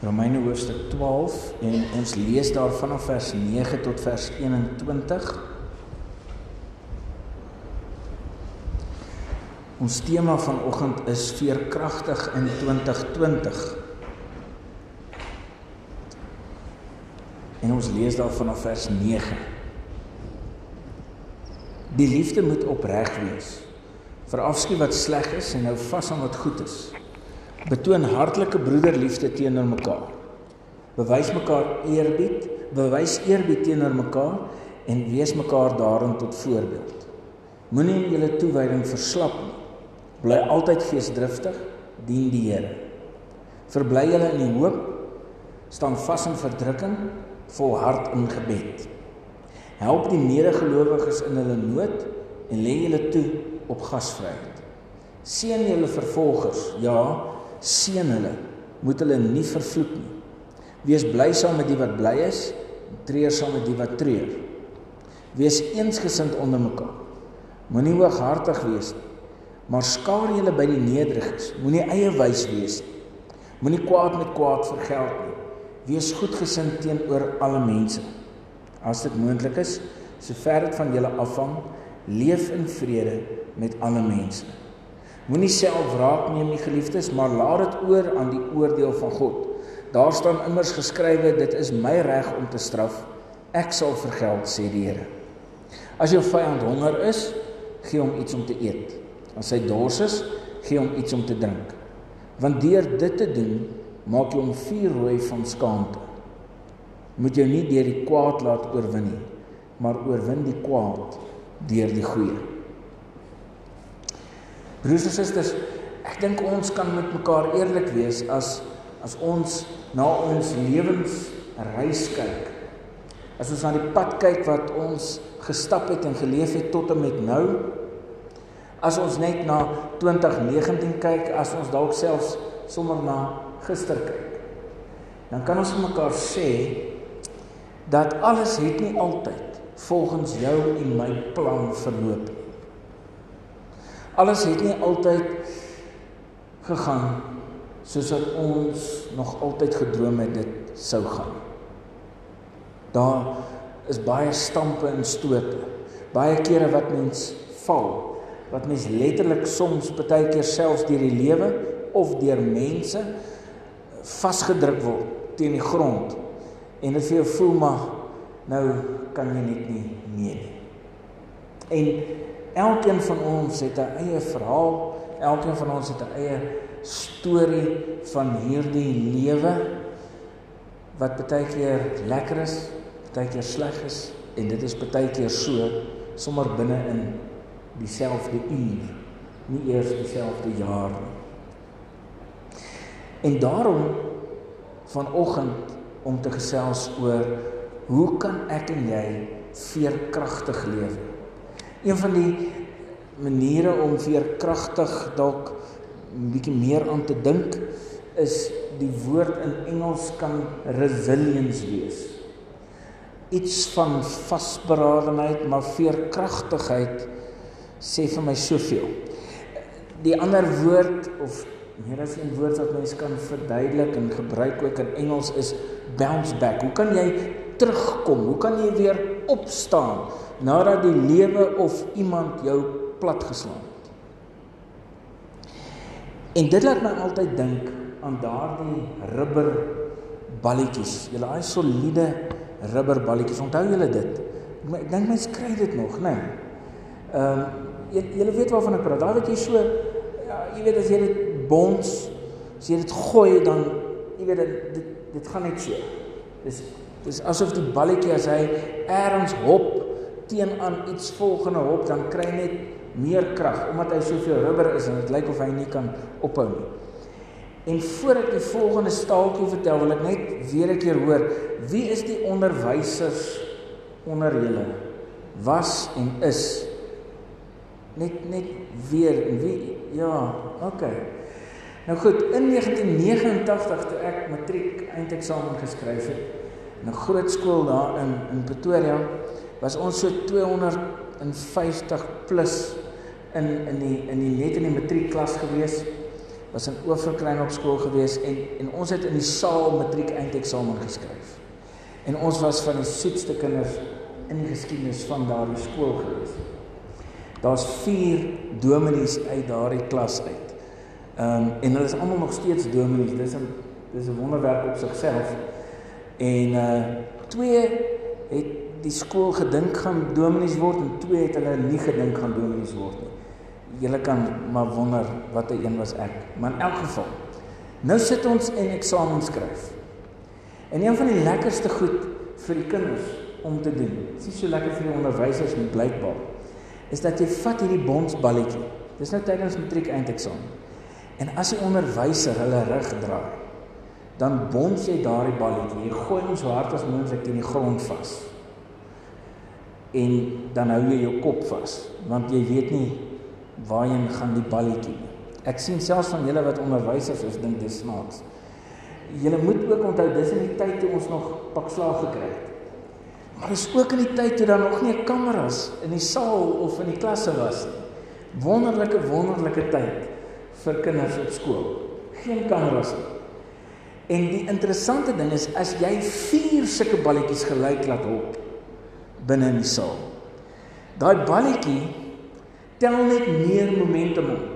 Romeine hoofstuk 12 en ons lees daar vanaf vers 9 tot vers 21. Ons tema vanoggend is veerkragtig in 2020. En ons lees daar vanaf vers 9. Die liefde moet opreg wees. Verafskuw wat sleg is en hou vas aan wat goed is. Betoon hartlike broederliefde teenoor mekaar. Bewys mekaar eerbied, bewys eerbied teenoor mekaar en wees mekaar daarin tot voorbeeld. Moenie julle toewyding verslap nie. Bly altyd geesdriftig, dien die Here. Verbly julle in die hoop, staan vas in verdrukking, volhard in gebed. Help die medegelowiges in hulle nood en lê julle toe op gasvryheid. Seën julle vervolgers, ja, seën hulle, moet hulle nie vervloek nie. Wees bly saam met die wat bly is, treur saam met die wat treur. Wees eensgesind onder mekaar. Moenie hooghartig wees nie, maar skaar julle by die nederiges. Moenie eie wys wees nie. Moenie kwaad met kwaad vergeld nie. Wees goedgesind teenoor alle mense. As dit moontlik is, sover dit van julle afhang, leef in vrede met alle mense. Moenie self wraak neem nie geliefdes, maar laat dit oor aan die oordeel van God. Daar staan immers geskrywe, dit is my reg om te straf. Ek sal vergeld, sê die Here. As jou vyand honger is, gee hom iets om te eet. As hy dors is, gee hom iets om te drink. Want deur dit te doen, maak jy hom vuurrooi van skaamte. Moet jou nie deur die kwaad laat oorwin nie, maar oorwin die kwaad deur die goeie. Broers en susters, ek dink ons kan met mekaar eerlik wees as as ons na ons lewens reis kyk. As ons na die pad kyk wat ons gestap het en geleef het tot en met nou. As ons net na 2019 kyk, as ons dalk selfs sommer na gister kyk. Dan kan ons vir mekaar sê dat alles het nie altyd volgens jou en my plan verloop nie. Alles het nie altyd gegaan soos wat ons nog altyd gedroom het dit sou gaan. Daar is baie stampe en stote. Baie kere wat mens val, wat mens letterlik soms baie keer selfs deur die lewe of deur mense vasgedruk word teen die grond en dit vir jou voel maar nou kan jy net nie meer nie. En Elkeen van ons het 'n eie verhaal, elkeen van ons het 'n eie storie van hierdie lewe wat baie keer lekker is, baie keer sleg is en dit is baie keer so sommer binne in dieselfde uur, nie eers dieselfde jaar nie. En daarom vanoggend om te gesels oor hoe kan ek en jy veerkragtig lewe? Een van die maniere om veerkragtig dalk 'n bietjie meer aan te dink is die woord in Engels kan resilience wees. Iets van vasberadenheid, maar veerkragtigheid sê vir my soveel. Die ander woord of meer as een woord wat mens kan verduidelik en gebruik ook in Engels is bounce back. Hoe kan jy terugkom? Hoe kan jy weer opstaan? nadat die lewe of iemand jou platgeslaan het. En dit laat my altyd dink aan daardie rubber balletjies. Julle daai soliede rubber balletjies. Onthou julle dit? Ek dink mense kry dit nog, né? Nee. Ehm um, julle weet waarvan ek praat. Daai wat jy so ja, jy weet as jy dit bons, as jy dit gooi dan jy weet dit dit, dit gaan net so. Dis dis asof die balletjie as hy eers hop teenoor iets volgende hop dan kry hy net meer krag omdat hy soveel rubber is en dit lyk of hy nie kan ophou nie. En voor ek die volgende staaltjie vertel, wil ek net weer 'n keer hoor, wie is die onderwysers onder julle? Was en is net net weer wie ja, okay. Nou goed, in 1989 toe ek matriek eindeksamen geskryf het 'n groot skool daar in in Pretoria was ons so 250 plus in in die in die net in die matriekklas gewees was in Oeverkruin op skool gewees en en ons het in die saal matriek eindeksamen geskryf. En ons was van die soetste kinders in die geskiedenis van daardie skool gewees. Daar's 4 dominees uit daardie klas uit. Ehm um, en hulle is almal nog steeds dominees. Dis 'n dis 'n wonderwerk op sigself. En uh twee het die skool gedink gaan dominees word en twee het hulle nie gedink gaan dominees word nie. Julle kan maar wonder watter een was ek. Maar in elk geval. Nou sit ons en eksamen skryf. En een van die lekkerste goed vir die kinders om te doen. Dit is so lekker vir die onderwysers met blykbaar. Is dat jy vat hierdie bonsballetjie. Dis nou tydens matriek eindeksamen. En as die onderwyser hulle rug draai, dan bons jy daardie balletjie. Jy gooi hom so hard as moontlik teen die grond vas. En dan hou jy jou kop vas, want jy weet nie waarheen gaan die balletjie nie. Ek sien selfs van julle wat onderwysers is, dink dis snaaks. Julle moet ook onthou dis in die tyd toe ons nog pak slaag gekry het. Maar dis ook in die tyd toe daar nog nie kameras in die saal of in die klasse was nie. Wonderlike wonderlike tyd vir kinders op skool. Geen kameras nie. En die interessante ding is as jy vier sulke balletjies gelyk laat hop binne in die saal. Daai balletjie tel net meer momentum op.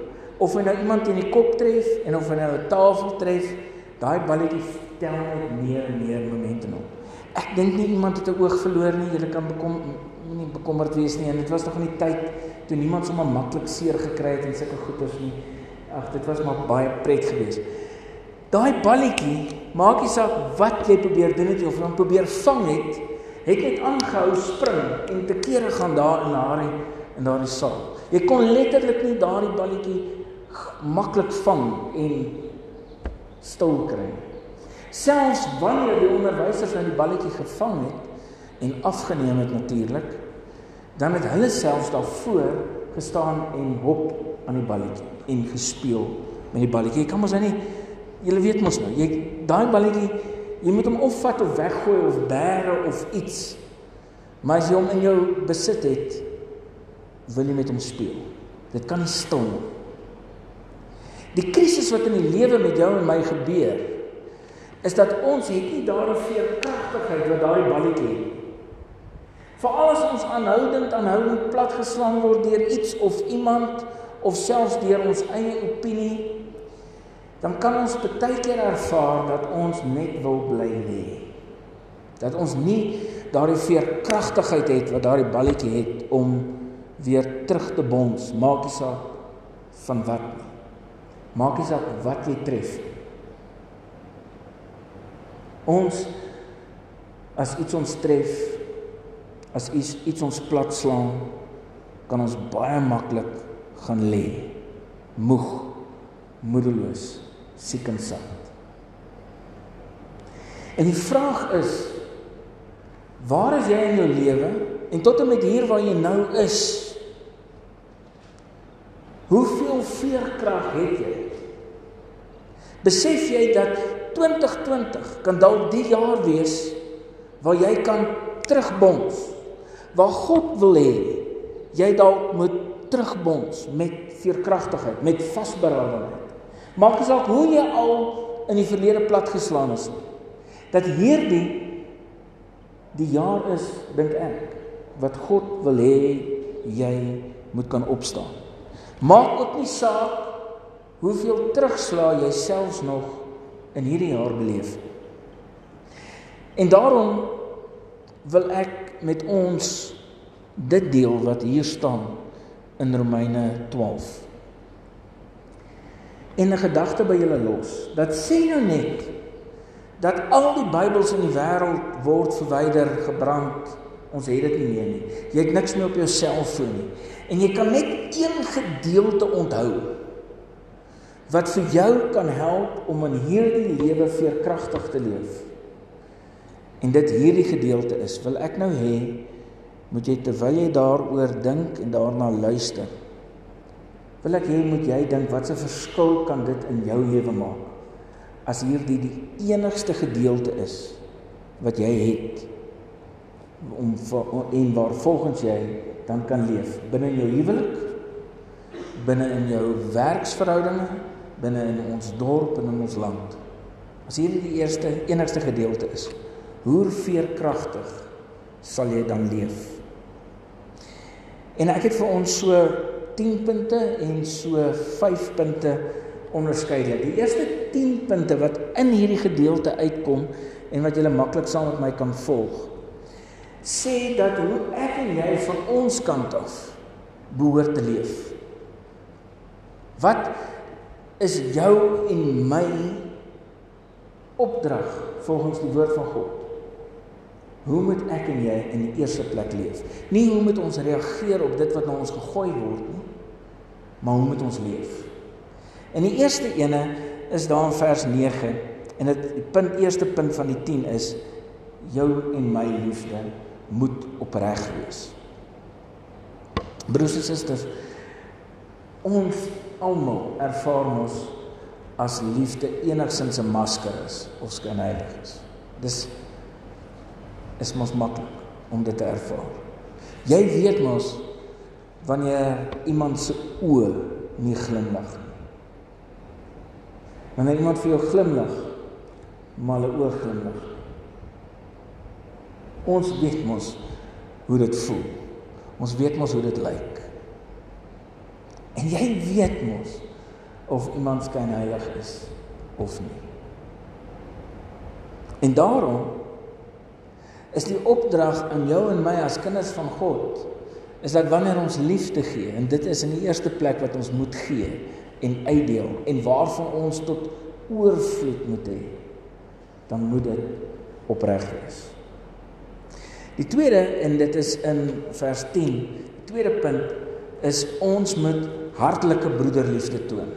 Of hy nou iemand in die kop tref en of hy nou 'n tafel tref, daai balletjie tel net meer en meer momentum op. Ek dink nie iemand het 'n oog verloor nie. Jy kan bekom nie bekommerd wees nie. En dit was nog in die tyd toe niemand sommer maklik seer gekry het en sulke goeters nie. Ag, dit was maar baie pret geweest. Daai balletjie, maak nie saak wat jy probeer doen het of dan probeer vang het, het net aangehou spring en te kere gaan daar in daardie in daardie saal. Jy kon letterlik nie daardie balletjie maklik vang en stil kry. Selfs wanneer die onderwysers nou die balletjie gevang het en afgeneem het natuurlik, dan het hulle selfs daarvoor gestaan en hop aan die balletjie en gespeel met die balletjie. Jy kan mos nou nie jy weet mos nou, jy daai balletjie jy moet hom opvat of weggooi of bære of iets. Maar as jy hom in jou besit het, wil jy met hom speel. Dit kan nie stil nie. Die krisis wat in die lewe met jou en my gebeur, is dat ons het nie daardie veerkragtigheid wat daai balletjie het. Veral as ons aanhoudend aanhoudend platgeslaan word deur iets of iemand of selfs deur ons eie opinie dan kan ons baie keer ervaar dat ons net wil bly lê. Dat ons nie daardie veerkragtigheid het wat daardie balletjie het om weer terug te bons, maak nie saak van wat nie. Maak nie saak wat jy tref. Ons as iets ons tref, as iets iets ons plat slaan, kan ons baie maklik gaan lê moeg moedeloos siek en sad en die vraag is waar is jy in jou lewe en tot en met hier waar jy nou is hoeveel veerkrag het jy besef jy dat 2020 kan dalk die jaar wees waar jy kan terugbons waar God wil hê jy dalk moet terugbons met veerkragtigheid, met vasberadenheid. Maak nie saak hoe jy al in die verlede plat geslaan is nie. Dat hierdie die jaar is, dink ek, wat God wil hê jy moet kan opstaan. Maak ook nie saak hoeveel terugslag jy selfs nog in hierdie jaar beleef. En daarom wil ek met ons dit deel wat hier staan in Romeine 12. En 'n gedagte by julle los. Dat sê nou net dat al die Bybels in die wêreld word verwyder, gebrand. Ons het dit nie meer nie. Jy het niks meer op jou selfoon nie. En jy kan net een gedeelte onthou wat vir jou kan help om in hierdie lewe veerkragtig te leef. En dit hierdie gedeelte is, wil ek nou hê moet jy terwyl jy daaroor dink en daarna luister wil ek hê moet jy dink wat 'n verskil kan dit in jou lewe maak as hierdie die enigste gedeelte is wat jy het om en waar volgens jy dan kan leef binne in jou huwelik binne in jou werksverhoudinge binne in ons dorp en in ons land. As hierdie die eerste enigste gedeelte is, hoe veerkragtig sal jy dan leef? En ek het vir ons so 10 punte en so 5 punte onderskeidelik. Die eerste 10 punte wat in hierdie gedeelte uitkom en wat julle maklik saam met my kan volg, sê dat hoe ek en jy van ons kant af behoort te leef. Wat is jou en my opdrag volgens die woord van God? Hoe moet ek en jy in die eerste plek leef? Nie hoe moet ons reageer op dit wat na ons gegooi word nie, maar hoe moet ons leef? En die eerste ene is daar in vers 9 en dit die punt eerste punt van die 10 is jou en my liefde moet opreg wees. Broers en susters, ons almal ervaar ons as liefde enigsins 'n masker is of skynheilig is. Dis is mos maklik om dit te ervaar. Jy weet mos wanneer iemand se oë nie glimlag nie. Wanneer iemand vir jou glimlag, maar hulle oë glimlag. Ons weet mos hoe dit voel. Ons weet mos hoe dit lyk. En jy weet mos of iemand skyn heilig is of nie. En daarom is die opdrag aan jou en my as kinders van God is dat wanneer ons liefde gee en dit is in die eerste plek wat ons moet gee en uitdeel en waarvan ons tot oorvloed moet hê dan moet dit opreg wees. Die tweede en dit is in vers 10. Die tweede punt is ons moet hartlike broederliefde toon.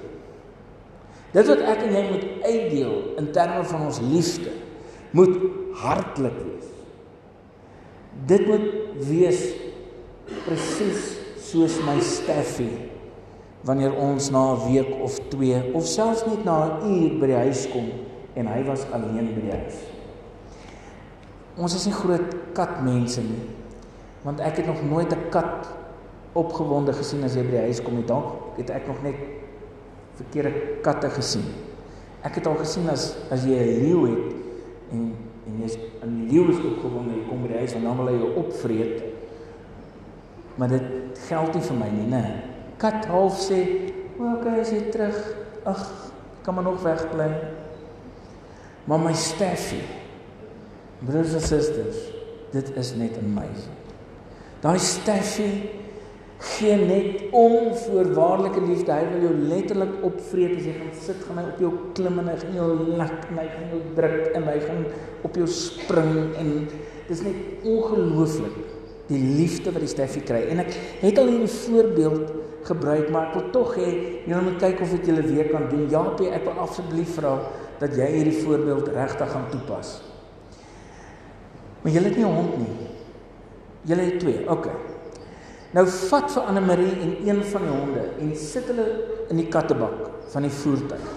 Dit wat ek en jy moet uitdeel in terme van ons liefde moet hartlik wees. Dit moet wees presies soos my Steffie wanneer ons na 'n week of 2 of selfs net na 'n uur by die huis kom en hy was alleen by die huis. Ons is nie groot katmense nie. Want ek het nog nooit 'n kat opgewonde gesien as jy by die huis kom nie. Dalk het ek nog net verkeerde katte gesien. Ek het al gesien as as jy 'n leeu het en en jy's 'n leeu is opgewonde, jy kom by die huis en dan wil hy jou opvreet. Maar dit geld nie vir my nie, né? Kat half sê, "Oké, okay, as jy terug, ag, kan maar nog wegbly." Maar my Steffie, broers en susters, dit is net amazing. Daai Steffie gee net onvoorwaardelike liefde. Hy wil jou letterlik opvreet as jy gaan sit, gaan hy op jou klim en hy gaan jou lak en hy gaan jou druk en hy gaan op jou spring en dis net ongelooflik die liefde wat die Steffie kry. En ek het al hierdie voorbeeld gebruik, maar ek wil tog hê julle moet kyk of dit julle weer kan doen. Jaapie, ek wil asseblief vra dat jy hierdie voorbeeld regtig gaan toepas. Maar julle het nie 'n hond nie. Julle het twee. OK. Nou vat vir Anne Marie en een van die honde en sit hulle in die kattebak van die voertuig.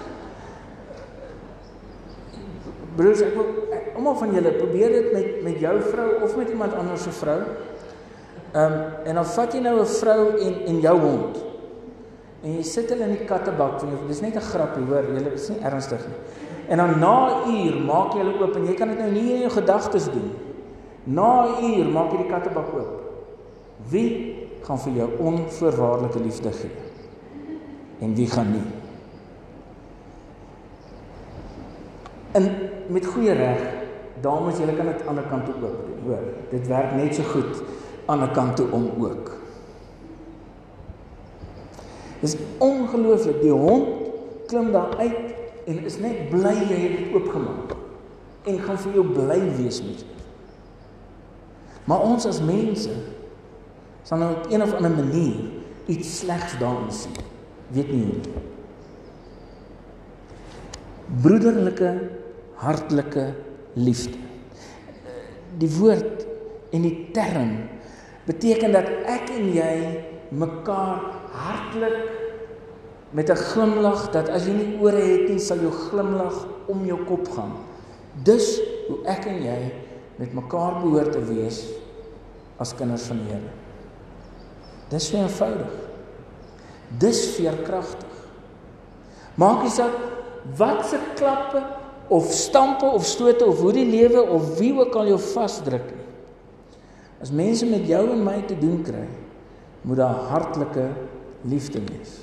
Broers, ek wil almal van julle probeer dit met met jou vrou of met iemand anders se vrou. Um, en dan vat jy nou 'n vrou en en jou hond. En jy sit hulle in die kattebak van jou. Dis net 'n grappie, hoor. Julle is nie ernstig nie. En dan na 'n uur maak jy hulle oop en jy kan dit nou nie in jou gedagtes doen. Na 'n uur maak jy die kattebak oop. Wie gaan vir jou onvoorwaardelike liefde gee. En wie gaan nie? En met goeie reg, dames, julle kan dit aan die ander kant ook doen. Hoor, dit werk net so goed 'n kant toe om ook. Dis ongelooflik, die hond klim daar uit en is net bly jy het dit oopgemaak en gaan vir jou bly wees met jou. Maar ons as mense sal nou op een of ander manier iets slegs daarin sien. Weet nie hoe. Broederlike, hartlike liefde. Die woord en die term beteken dat ek en jy mekaar hartlik met 'n glimlag dat as jy nie ore het nie, sal jou glimlag om jou kop gaan. Dis hoe ek en jy met mekaar behoort te wees as kinders van die Here. Dis so eenvoudig. Dis veerkragtig. Maak nie saak wat se klappe of stampe of stote of hoe die lewe of wie ook al jou vasdruk nie. As mense met jou en my te doen kry, moet daar hartlike liefde wees.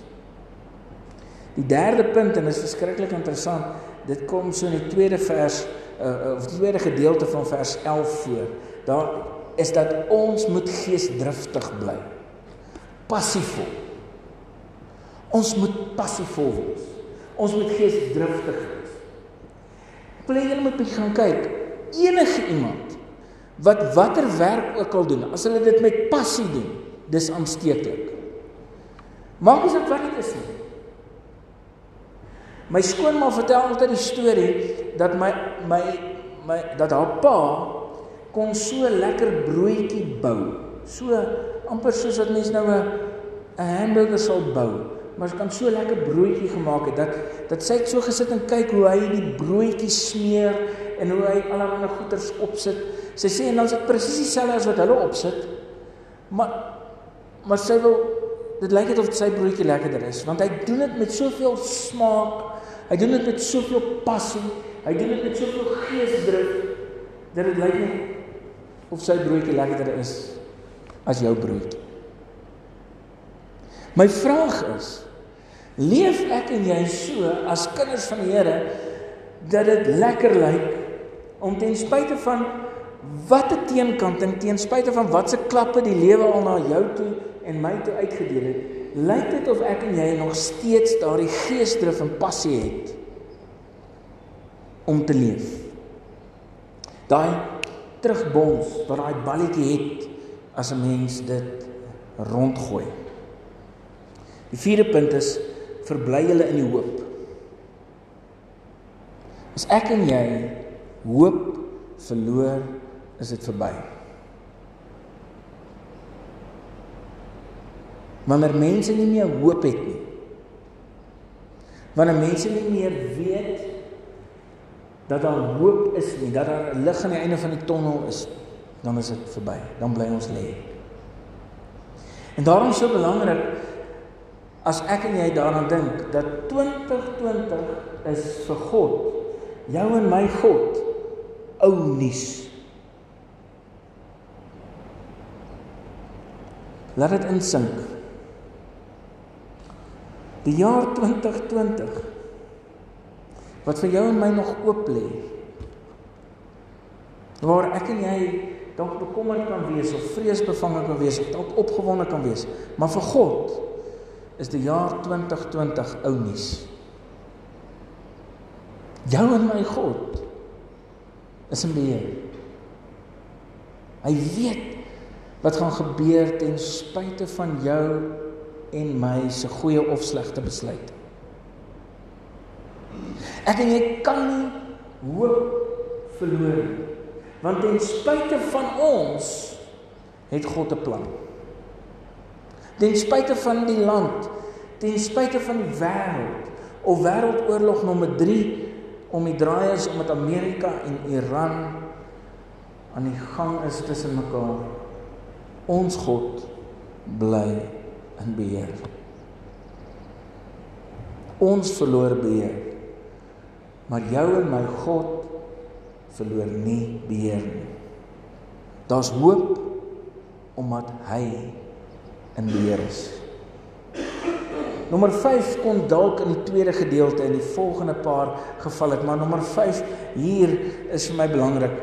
Die derde punt en dit is verskriklik interessant, dit kom so in die tweede vers uh, of die tweede gedeelte van vers 11 voor. Daar is dat ons moet geesdriftig bly. Passievol. Ons moet passievol wees. Ons moet geesdriftig wees. Wil jy net begin kyk? Enige iemand wat watter werk ook al doen, as hulle dit met passie doen, dis aansteeklik. Maak nie saak wat dit is nie. My skoonma vertel altyd die storie dat my my my dat haar pa kon so lekker broodjie bou. So amper soos wat mense nou 'n 'n hamburger sal bou, maar sy kan so lekker broodjie gemaak het dat dat sy het so gesit en kyk hoe hy die broodjie smeer en hoe hy allerlei goeders opsit. Sy sê en dan is dit presies dieselfde as wat hulle opsit. Maar maar sy wil dit lyk dit of sy broodjie lekkerder is want hy doen dit met soveel smaak. Hy doen dit met soveel passie. Hy doen dit met soveel geesdrif dat dit lyk net of sy broodjie lekkerder is as jou broodjie. My vraag is: leef ek en jy so as kinders van die Here dat dit lekker lyk om ten spyte van watte teenkant en ten spyte van watse klappe die lewe al na jou toe en my toe uitgedeel het, lyk dit of ek en jy nog steeds daardie geesdrif en passie het om te leef. Daai terugbons wat daai balletjie het as 'n mens dit rondgooi. Die vierde punt is verbly julle in die hoop. As ek en jy hoop verloor, is dit verby. Wanneer mense nie meer hoop het nie. Wanneer mense nie meer weet dat daar hoop is nie, dat daar lig aan die einde van die tonnel is, dan is dit verby. Dan bly ons lê. En daarom so belangrik as ek en jy daaraan dink dat 2020 is vir God, jou en my God, ou nuus. Laat dit insink. Die jaar 2020 wat vir jou en my nog oop lê. Waar ek en jy dalk bekommerd kan wees of vreesbevange kan wees of dalk opgewonde kan wees, maar vir God is die jaar 2020 ou nuus. Jou en my God is in beheer. Hy weet wat gaan gebeur ten spyte van jou en my se goeie of slegte besluite. Ek en jy kan nie hoop verloor nie. Want ten spyte van ons het God 'n plan. Ten spyte van die land, ten spyte van die wêreld of wêreldoorlog nommer 3 om die draai is om met Amerika en Iran aan die gang is tussen mekaar. Ons God bly in beheer. Ons verloor beheer. Maar jou en my God verloor nie beheer nie. Daar's hoop omdat hy in beheer is. Nommer 5 kon dalk in die tweede gedeelte in die volgende paar geval het, maar nommer 5 hier is vir my belangrik.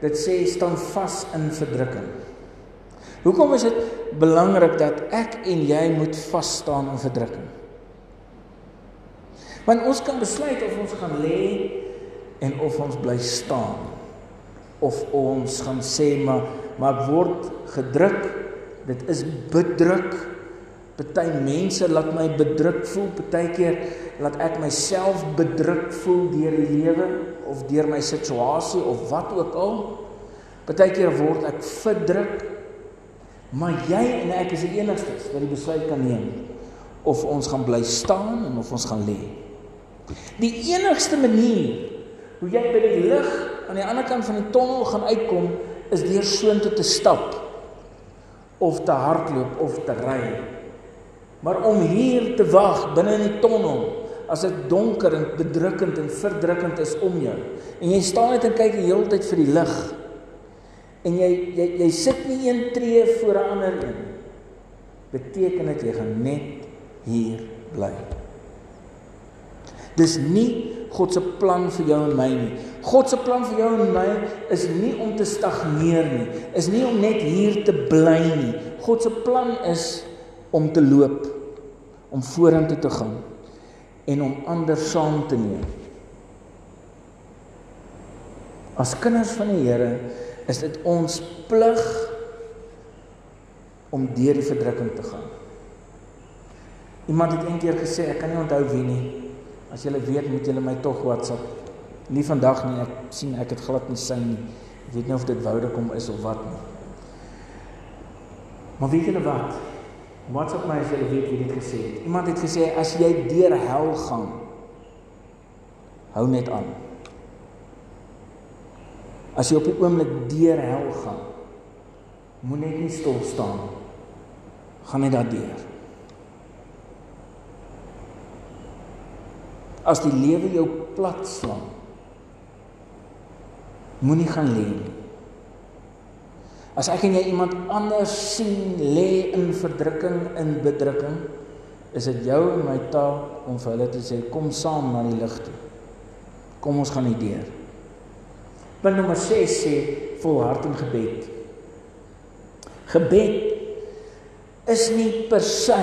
Dit sê staan vas in verdrukking. Hoekom is dit belangrik dat ek en jy moet vas staan in verdrukking? Want ons kan besluit of ons gaan lê en of ons bly staan of ons gaan sê maar maar word gedruk dit is bedruk party mense laat my bedruk voel partykeer laat ek myself bedruk voel deur die lewe of deur my situasie of wat ook al partykeer word ek verdruk maar jy en ek is die enigstes wat die besluit kan neem of ons gaan bly staan en of ons gaan lê die enigste manier hoe jy by die lig aan die ander kant van die tonnel gaan uitkom is deur soontoe te stap of te hardloop of te ry. Maar om hier te wag binne in die tonnel as dit donker en bedrukkend en verdrukkend is om jou. En jy staan net en kyk die hele tyd vir die lig. En jy jy jy sit nie een tree voor 'n ander een. Beteken dit jy gaan net hier bly. Dis nie God se plan vir jou en my nie. God se plan vir jou en my is nie om te stagneer nie, is nie om net hier te bly nie. God se plan is om te loop, om vorentoe te gaan en om ander saam te neem. As kinders van die Here is dit ons plig om deur die verdrukking te gaan. Iemand het eendag gesê, ek kan nie onthou wie nie. As julle weet, moet julle my tog WhatsApp. Nie vandag nie, ek sien ek het glad nie sy nie. Ek weet nie of dit woude kom is of wat nie. Maar weet julle wat? WhatsApp my as julle weet wie dit gesê het. Iemand het gesê as jy deur hel gaan, hou net aan. As jy op die oomblik deur hel gaan, moenie net nie stil staan. Gaan net daardeur. As die lewe jou plat slaan, moenie gaan lê nie. As ek en jy iemand anders sien lê in verdrukking, in bedrukking, is dit jou en my taak om vir hulle te sê kom saam na die lig toe. Kom ons gaan hierdeur. Punt nommer 6 sê volhard in gebed. Gebed is nie per se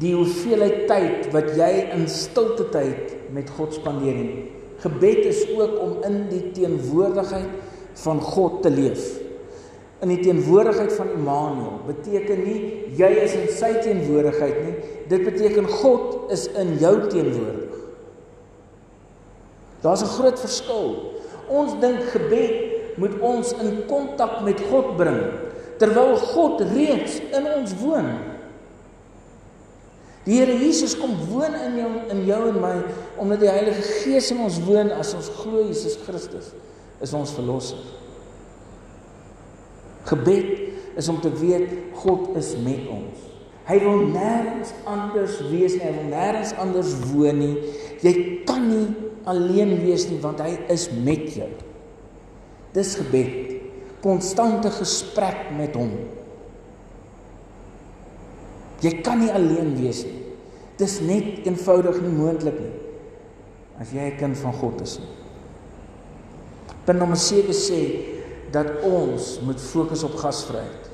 die hoeveelheid tyd wat jy in stilte tyd met God spandeer nie. Gebed is ook om in die teenwoordigheid van God te leef. In die teenwoordigheid van Immanuel beteken nie jy is in sy teenwoordigheid nie. Dit beteken God is in jou teenwoordig. Daar's 'n groot verskil. Ons dink gebed moet ons in kontak met God bring terwyl God reeds in ons woon. Die Here Jesus kom woon in jou in jou en my omdat die Heilige Gees in ons woon as ons glo Jesus Christus is ons verlosser. Gebed is om te weet God is met ons. Hy wil nêrens anders wees nie, hy wil nêrens anders woon nie. Jy kan nie alleen wees nie want hy is met jou. Dis gebed. Konstante gesprek met hom. Jy kan nie alleen wees nie. Dis net eenvoudig nie moontlik nie as jy 'n kind van God is nie. Punt nommer 7 sê dat ons moet fokus op gasvryheid.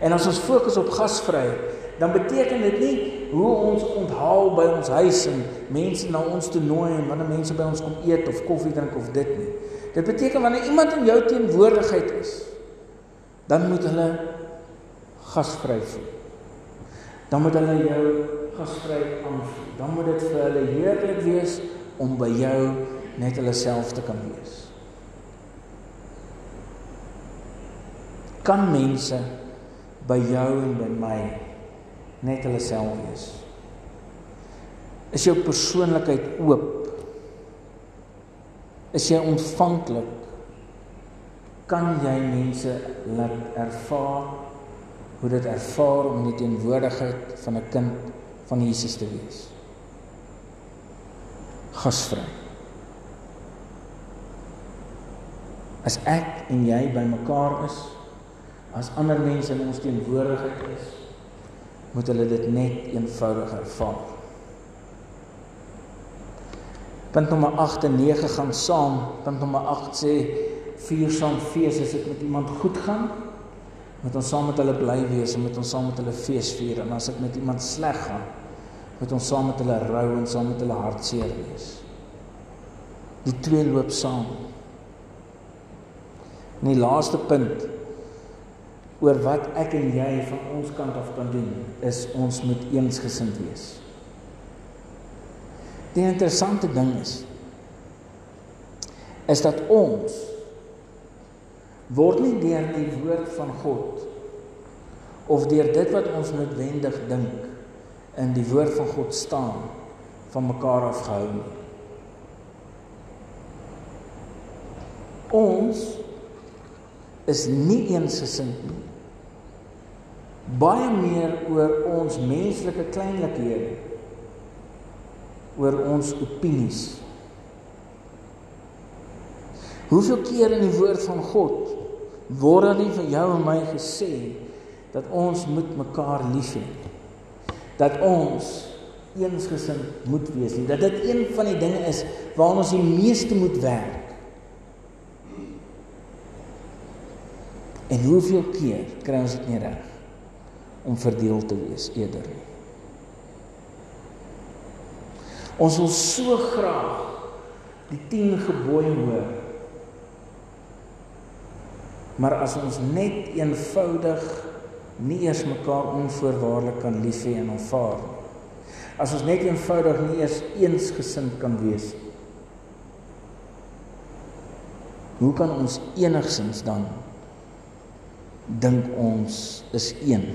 En as ons fokus op gasvryheid, dan beteken dit nie hoe ons onthaal by ons huis en mense na ons toe nooi en wanneer mense by ons kom eet of koffie drink of dit nie. Dit beteken wanneer iemand in jou teenwoordigheid is, dan moet hulle gasvry voel. Dan moet hulle jou gasvry aanvoel. Dan moet dit vir hulle heerlik wees om by jou net hulle self te kan wees. Kan mense by jou en by my net hulle self wees. Is jou persoonlikheid oop? Is jy ontvanklik? Kan jy mense laat ervaar hoe dit ervaar om die teenwoordigheid van 'n kind van Jesus te wees? Gasvry. As ek en jy bymekaar is, as ander mense in ons teenwoordigheid is, moet hulle dit net eenvoudig ervaar. Punt nommer 8 en 9 gaan saam. Punt nommer 8 sê vier saam fees as dit met iemand goed gaan, moet ons saam met hulle bly wees en moet ons saam met hulle fees vier en as dit met iemand sleg gaan, moet ons saam met hulle rou en saam met hulle hartseer wees. Die twee loop saam. En die laaste punt oor wat ek en jy van ons kant af kan doen is ons moet eensgesind wees. Die interessante ding is is dat ons word nie deur die woord van God of deur dit wat ons noodwendig dink in die woord van God staan van mekaar afgehou nie. Ons is nie eensgesind nie baie meer oor ons menslike kleinlikhede oor ons opinies. Hoeveel keer in die woord van God word daar nie vir jou en my gesê dat ons moet mekaar lief hê? Dat ons eensgesind moet wees nie. Dat dit een van die dinge is waaraan ons die meeste moet werk. En hoeveel keer kry ons dit nie reg om verdeel te wees eerder nie. Ons wil so graag die 10 gebooie hoor. Maar as ons net eenvoudig nie eers mekaar onvoorwaardelik kan lief hê en aanvaar nie. As ons net eenvoudig nie eers eensgesind kan wees nie. Hoe kan ons enigsins dan dink ons is een?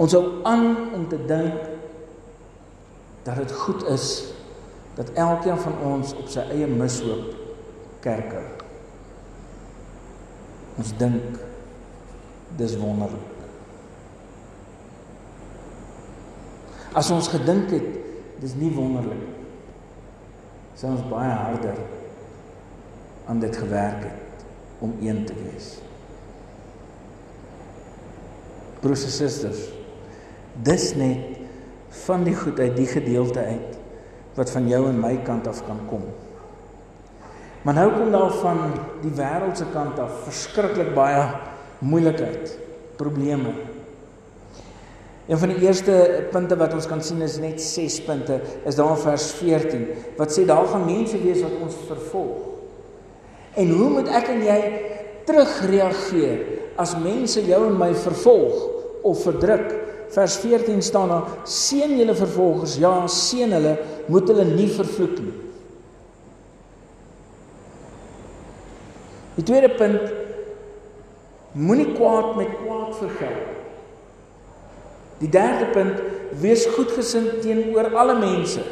Ons hou aan om te dink dat dit goed is dat elkeen van ons op sy eie mishoop kerk hou. Ons dink dis wonderlik. As ons gedink het dis nie wonderlik nie. Sou ons baie harder aan dit gewerk het om een te wees. Broers en susters, dis net van die goed uit die gedeelte uit wat van jou en my kant af kan kom. Maar nou kom daar van die wêreldse kant af verskriklik baie moeilikheid, probleme. Een van die eerste punte wat ons kan sien is net 6 punte, is daar in vers 14 wat sê daar gaan mense wees wat ons vervolg. En hoe moet ek en jy terugreageer as mense jou en my vervolg of verdruk? Vers 14 staan daar: "Seën julle vervolgers, ja, seën hulle, moet hulle nie vervloek nie." Die tweede punt: Moenie kwaad met kwaad vergeld. Die derde punt: Wees goedgesind teenoor alle mense.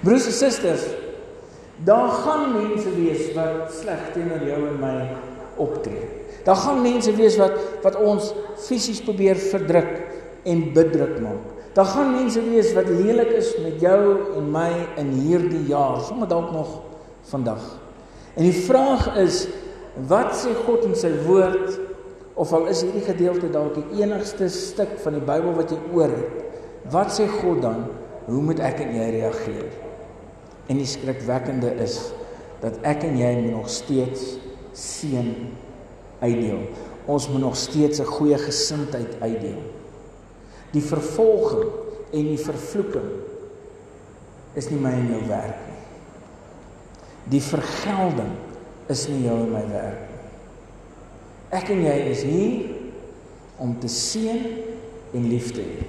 Broers en susters, daar gaan mense wees wat sleg teenoor jou en my optree. Daar gaan mense wees wat wat ons fisies probeer verdruk en bedruk maak. Daar gaan mense wees wat lelik is met jou en my in hierdie jaar, sommer dalk nog vandag. En die vraag is, wat sê God in sy woord of al is hierdie gedeelte dalk die enigste stuk van die Bybel wat jy oor het? Wat sê God dan? Hoe moet ek en jy reageer? En die skrikwekkende is dat ek en jy nog steeds seën uitdeel. Ons moet nog steeds 'n goeie gesindheid uitdeel. Die vervolging en die vervloeking is nie my en jou werk nie. Die vergelding is nie jou en my werk nie. Ek en jy is hier om te seën en lief te hê.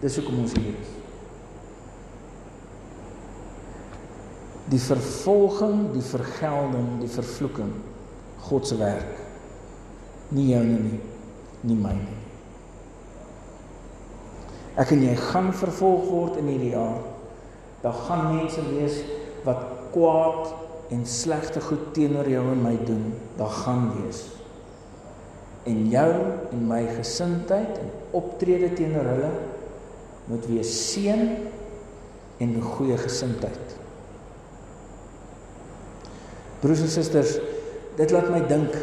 Dis hoekom ons hier is. Die vervolging, die vergelding, die vervloeking God se werk. Nie joune nie, nie myne nie. Ek en jy gaan vervolg word in hierdie jaar. Daar gaan mense wees wat kwaad en slegte goed teenoor jou en my doen. Daar gaan wees. En jou en my gesindheid en optrede teenoor hulle moet wees seën en goeie gesindheid. Broers en susters, dit laat my dink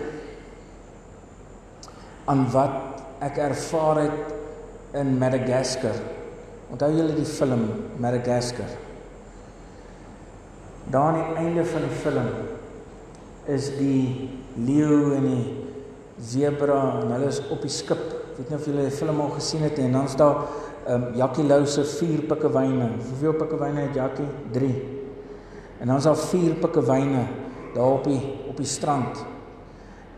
aan wat ek ervaar het in Madagaskar. Onthou julle die film Madagaskar? Daar aan die einde van die film is die leeu en die zebra en hulle is op die skip. Ek weet nie of julle die film al gesien het nie en dan staan ehm um, Jackie Lou se vier pikkewyne. Hoeveel pikkewyne het Jackie? 3. En dan is daar vier pikkewyne daar op die op die strand.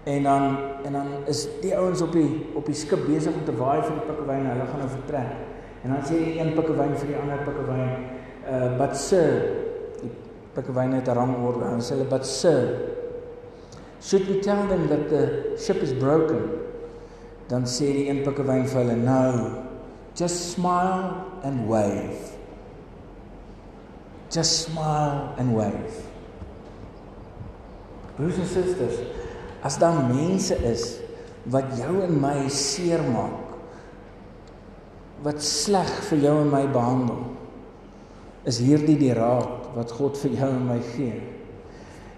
En dan en dan is die ouens op die op die skip besig om te waai vir die pikkewyn. Hulle gaan nou vertrek. En dan sê die een pikkewyn vir die ander pikkewyn, uh but sir, die pikkewyn het 'n rangorde. En sê hulle but sir, should we tell them that the ship is broken? Dan sê die een pikkewyn vir hulle, no. Just smile and wave. Just smile and wave. Broers en susters, as daar mense is wat jou en my seermaak, wat sleg vir jou en my behandel, is hierdie die raad wat God vir jou en my gee.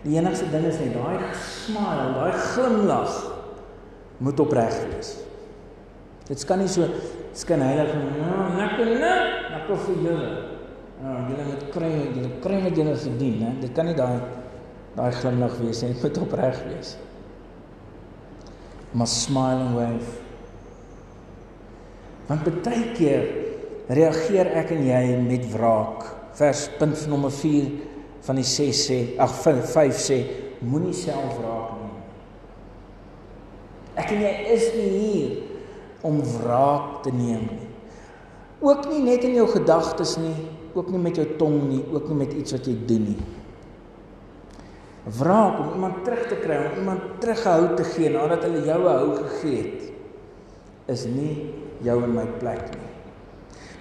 Die enigste ding is net daai smile, daai glimlag moet opreg wees. Dit kan nie so skyn heilig en ja, lekker net, lekker vir julle. Ja, julle moet kry, julle kry wat julle verdien, hè. Dit kan nie daai daai glimlag wees nie, dit moet opreg wees. Maar smile and wave. Want baie keer reageer ek en jy met wraak. Vers punt nommer 4 van die 6 sê, ag 5 sê, moenie self wraak neem. Ek en jy is nie hier om wraak te neem nie. Ook nie net in jou gedagtes nie, ook nie met jou tong nie, ook nie met iets wat jy doen nie. Wraak om iemand terug te kry, om iemand teruggehou te gee nadat hulle jou hou gegee het, is nie jou in my plek nie.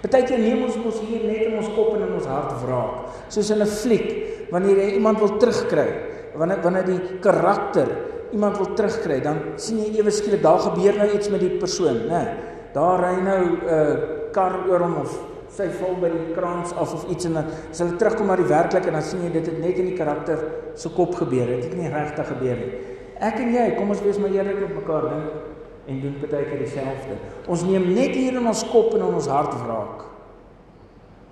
Partykeer neem ons mos hier net in ons kop en in ons hart wraak, soos in 'n fliek, wanneer jy iemand wil terugkry, wanneer wanneer die karakter iemand wil terugkry, dan sien jy ewe skielik daar gebeur nou iets met die persoon, né? Daar ry nou 'n uh, kar oor hom of sy val by die kraans af of iets en dan as hulle terugkom na die werklik en dan sien jy dit het net in die karakter se kop gebeur, dit het nie regtig gebeur nie. Ek en jy, kom ons wees maar eerlik op mekaar dink en doen baie keer dieselfde. Ons neem net hier in ons kop en in ons hart wraak.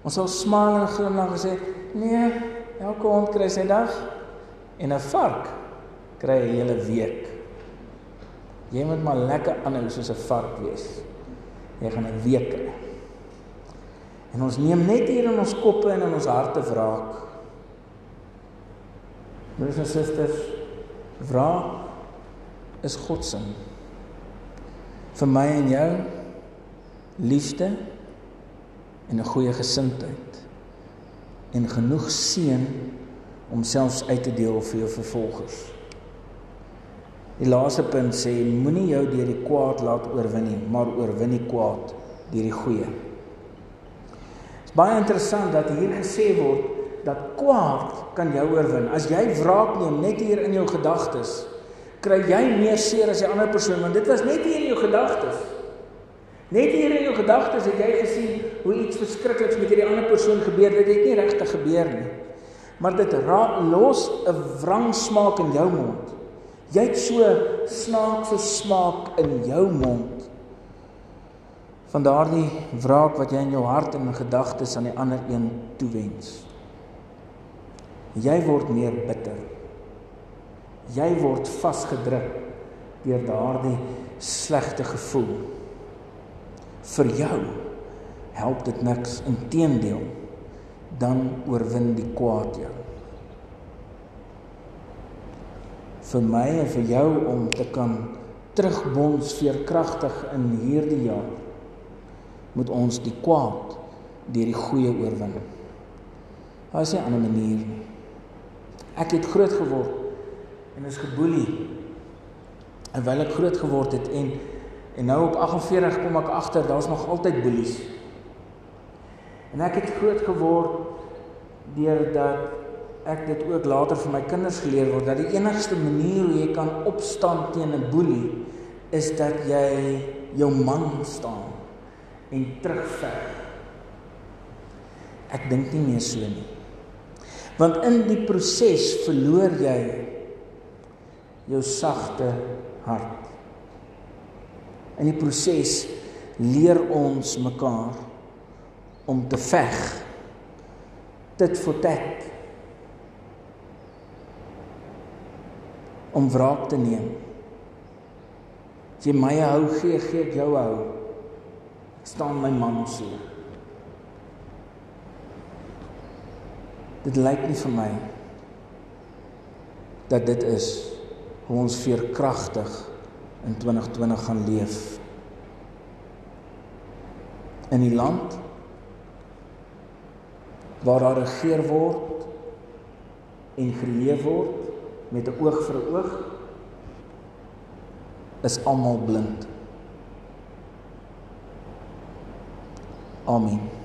Ons sal smaal en glimlag en sê, "Nee, elke hond kry sy dag en 'n vark kry 'n hele week." Jy moet maar lekker aanhou soos 'n vark wees. Jy gaan 'n week kry. En ons neem net hier in ons koppe en in ons harte wraak. Broers en susters, wraak is God se vir my en jou liefde en 'n goeie gesindheid en genoeg seën om selfs uit te deel vir jou vervolgers. Die laaste punt sê moenie jou deur die kwaad laat oorwin nie, maar oorwin die kwaad deur die goeie. Dit is baie interessant dat hier gesê word dat kwaad kan jou oorwin. As jy wraak neem net hier in jou gedagtes, kry jy meer seer as die ander persoon want dit was net hier in jou gedagtes. Net hier in jou gedagtes het jy gesien hoe iets verskrikliks met hierdie ander persoon gebeur dit het nie regtig gebeur nie. Maar dit raak los 'n wrang smaak in jou mond. Jy het so snaakse smaak in jou mond van daardie wraak wat jy in jou hart en in gedagtes aan die ander een toewens. Jy word meer bitter jy word vasgedruk deur daardie slegte gevoel. Vir jou help dit niks, inteendeel, dan oorwin die kwaad jou. Vir my en vir jou om te kan terugbons veerkragtig in hierdie jaar moet ons die kwaad deur die goeie oorwin. Daar is 'n ander manier nie. Ek het groot geword en is geboelie. En wyl ek groot geword het en en nou op 48 kom ek agter daar's nog altyd boelies. En ek het groot geword deurdat ek dit ook later vir my kinders geleer word dat die enigste manier hoe jy kan opstaan teen 'n boelie is dat jy jou man staan en terugveg. Ek dink nie meer so nie. Want in die proses verloor jy jou sagte hart. In die proses leer ons mekaar om te veg. Dit vir tat. Om wraak te neem. As jy my hou gee, gee ek jou hou. Staan my man so. Dit lyk nie vir my dat dit is hoe ons veerkragtig in 2020 gaan leef. In die land waar daar regeer word en geleef word met 'n oog vir 'n oog is almal blind. Amen.